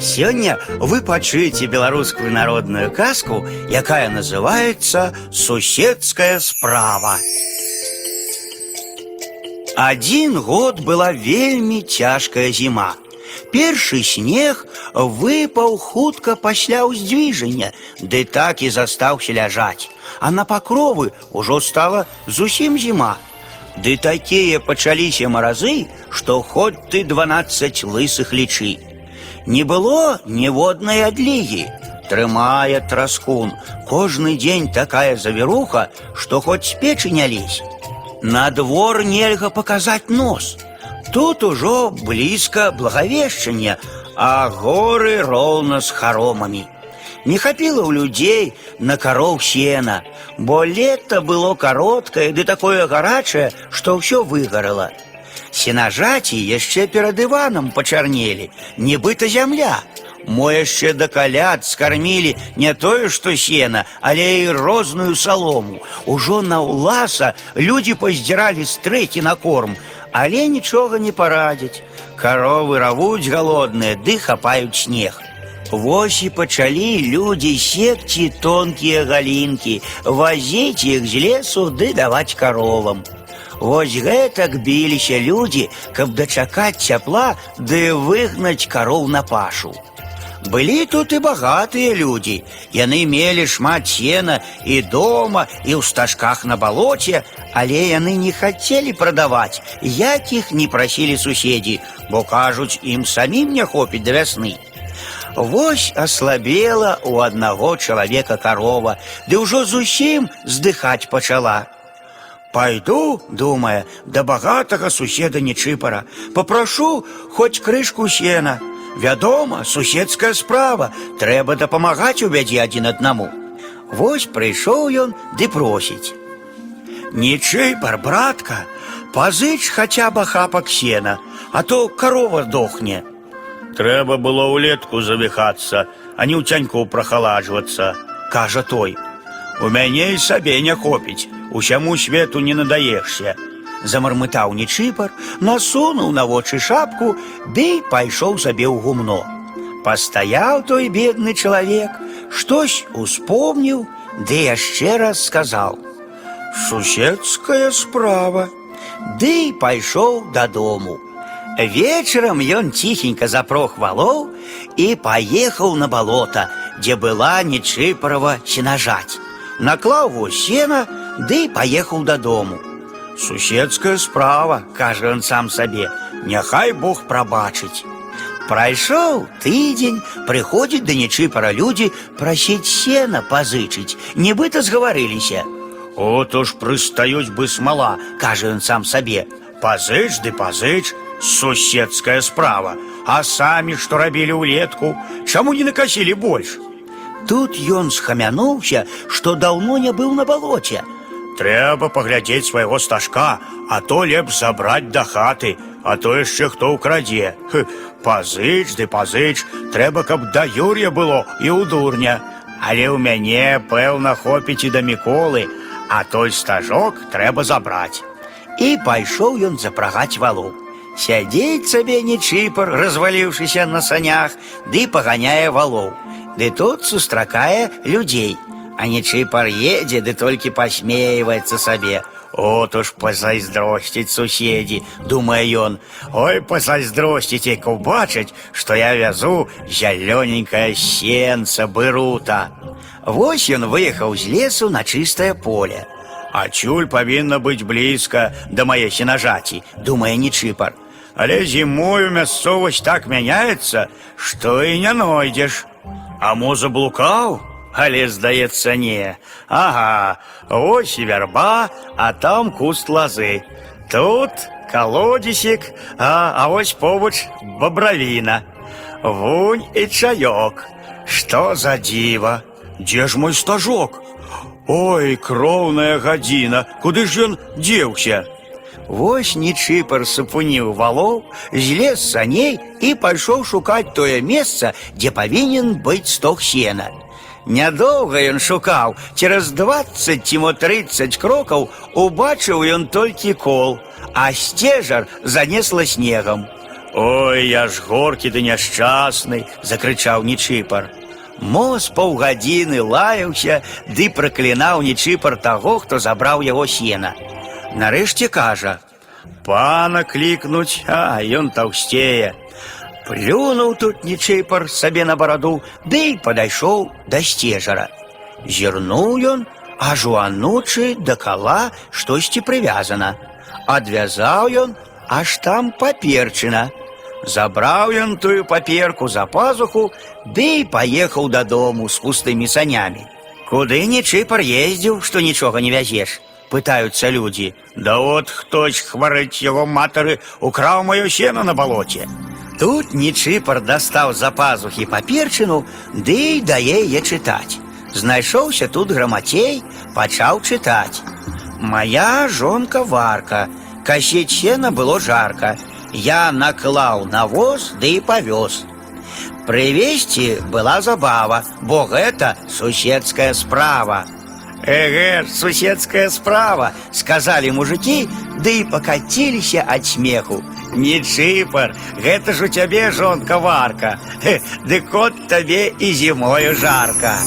Сегодня вы пачуеце беларускую народную казку, якая называется «Суседская справа». Один год была вельмі цяжкая зима. Першы снег выпаў хутка пасля ўздвіжання, ды так і застаўся ляжаць. А на пакровы ўжо стала зусім зіма. Ды такія пачаліся маразы, што хоць ты 12 лысых лічы. Не было ніводнай адлігі. Трымае траскун. Кожны дзень такая завіруха, што хоць з печы не лезь. На двор нельга паказаць нос. Тут ужо блізка благавешчання, а горы роўна з харомамі. Не хапіла ў людзей на кароў сена, бо лета было кароткае ды такое гарачае, што ўсё выгарала. Сенажаці яшчэ перад Іванам пачарнелі, нібыта зямля. Мо яшчэ да каляд скармілі не тое, што сена, але і розную салому. Ужо на ўласа людзі паздзіралі стрэкі на корм, але нічога не парадзяць. Каровы равуць галодныя, ды хапаюць снег. Вось і пачалі людзі секці тонкія галінкі, вазіць іх з лесу ды даваць каровам. Вось гэтак біліся людзі, каб дачакаць цяпла ды выгнаць кароў на пашу. Былі тут і багатыя людзі. Яны мелі шмат сена і дома, і ў стажках на балоце, але яны не хацелі прадаваць, як іх не прасілі суседзі, бо кажуць, ім самім не хопіць да вясны. Вось аслабела у аднаго чалавека карова, ды ўжо зусім здыхаць пачала. Пойду, думае, да багатага суседа нечыпара, попрашу хоць крышку сена. Вядома, суседская справа, трэба дапамагаць у бядзе адзін аднаму. Вось прыйшоў ён ды просіць. Нечыпар, братка, пазыч хаця б хапак сена, а то карова дохне. Трэба было ўлетку завіхацца, а не ў цяньку прахаладжвацца, кажа той. У мяне і сабе не хопіць, усяму свету не надаешся. Замармытаў нечыпар, насунуў на вочы шапку, ды пайшоў сабе ў гумно. Пастаяў той бедны чалавек, штось успомніў, ды яшчэ раз сказаў: « Суседская справа. Ды пайшоў дадому. Вечарам ён ціхенька запрог валоў і паехаў на балота, дзе была нечыпарова сенажаць. Наклаў во сена, ды паехаў дадому. Суседская справа, кажа ён сам сабе, няхай Бог прабачыць. Прайшоў тыдзень, прыходзіць да нечыпара людзі прасіць сена пазычыць, нібыта згаварыліся. От уж прыстаюць бы смала, кажа ён сам сабе. Пазыч ды пазыч, суседская справа. А самі што рабілі ўлетку, чаму не накасілі больш? Тут ён схамянуўся, што даўно не быў на балоце. Трэба паглядзець свайго стажка, а то лепш забраць да хаты, а то яшчэ хто ўкрадзе. Хы, Пазыч ды пазыч, трэба, каб да Юр'я было і ў дурня. Але ў мяне, пэўна, хопіць і да міколы, а той стажок трэба забраць. І пайшоў ён запрагаць валу. Сядзець сабе нечыпар, разваліўшыся на санях, ды паганяе валоў. Ды тут сустракае людзей. А нечыпар едзе, ды толькі пасмейваецца сабе. От уж пазайздросціць суседзі, думае ён. Ой, пазайздросціць, як убачыць, што я вязу зялёненькае сенца бырута. Вось ён выехаў з лесу на чыстае поле. Адчуль павінна быць блізка да мае сенажаці, думае нечыпар. Але зімою мясцовасць так мяняецца, што і не нойдзеш. А мо заблукаў? Але здаецца не. Ага, ось і вярба, а там куст лазы. Тут колодзесік, а, а ось побач бабравіна. Вунь і чаёк. Што за дзіва? Дзе ж мой стажок? Ой, кроўная гадзіна, куды ж ён дзеўся? Вось нечыпар сапуніў валоў, злез з саней і пайшоў шукаць тое месца, дзе павінен быць стог сена. Нядоўга ён шукаў, цераз 20 ці мо 30 крокаў убачыў ён толькі кол, а сцежар занесла снегам. Ой, я ж горкі ды няшчасны, закрычаў Нечыпар. Моз паўгадзіны лаяўся ды праклінаў Нечыпар таго, хто забраў яго сена. Нарэшце кажа: « Пана клікнуць, а ён таўсцее. Плюнуў тут Нечыпар сабе на бараду, ды і падайшоў да сцежара. Зірнуў ён, аж у анучы да кала штосьці прывязана. Адвязаў ён, аж там паперчына. Забраў ён тую паперку за пазуху, ды і паехаў дадому з пустымі санямі. Куды Нечыпар ездзіў, што нічога не вязеш? Пытаюцца людзі. Да от хтось хварыць яго матары украў маё сено на балоце. Тут Нечыпар дастаў за пазухі паперчыну, ды і дае яе чытаць. Знайшоўся тут грамацей, пачаў чытаць. Моя жонка варка, касець сена было жарка. Я наклаў на воз ды і павёз. Прывесці была забава, бо гэта суседская справа. Эгэ ж, суседская справа, сказалі мужикі, ды і пакаціліся ад смеху. Не чыпар, гэта ж у цябе жонка варка. Дык от табе і зімою жарка.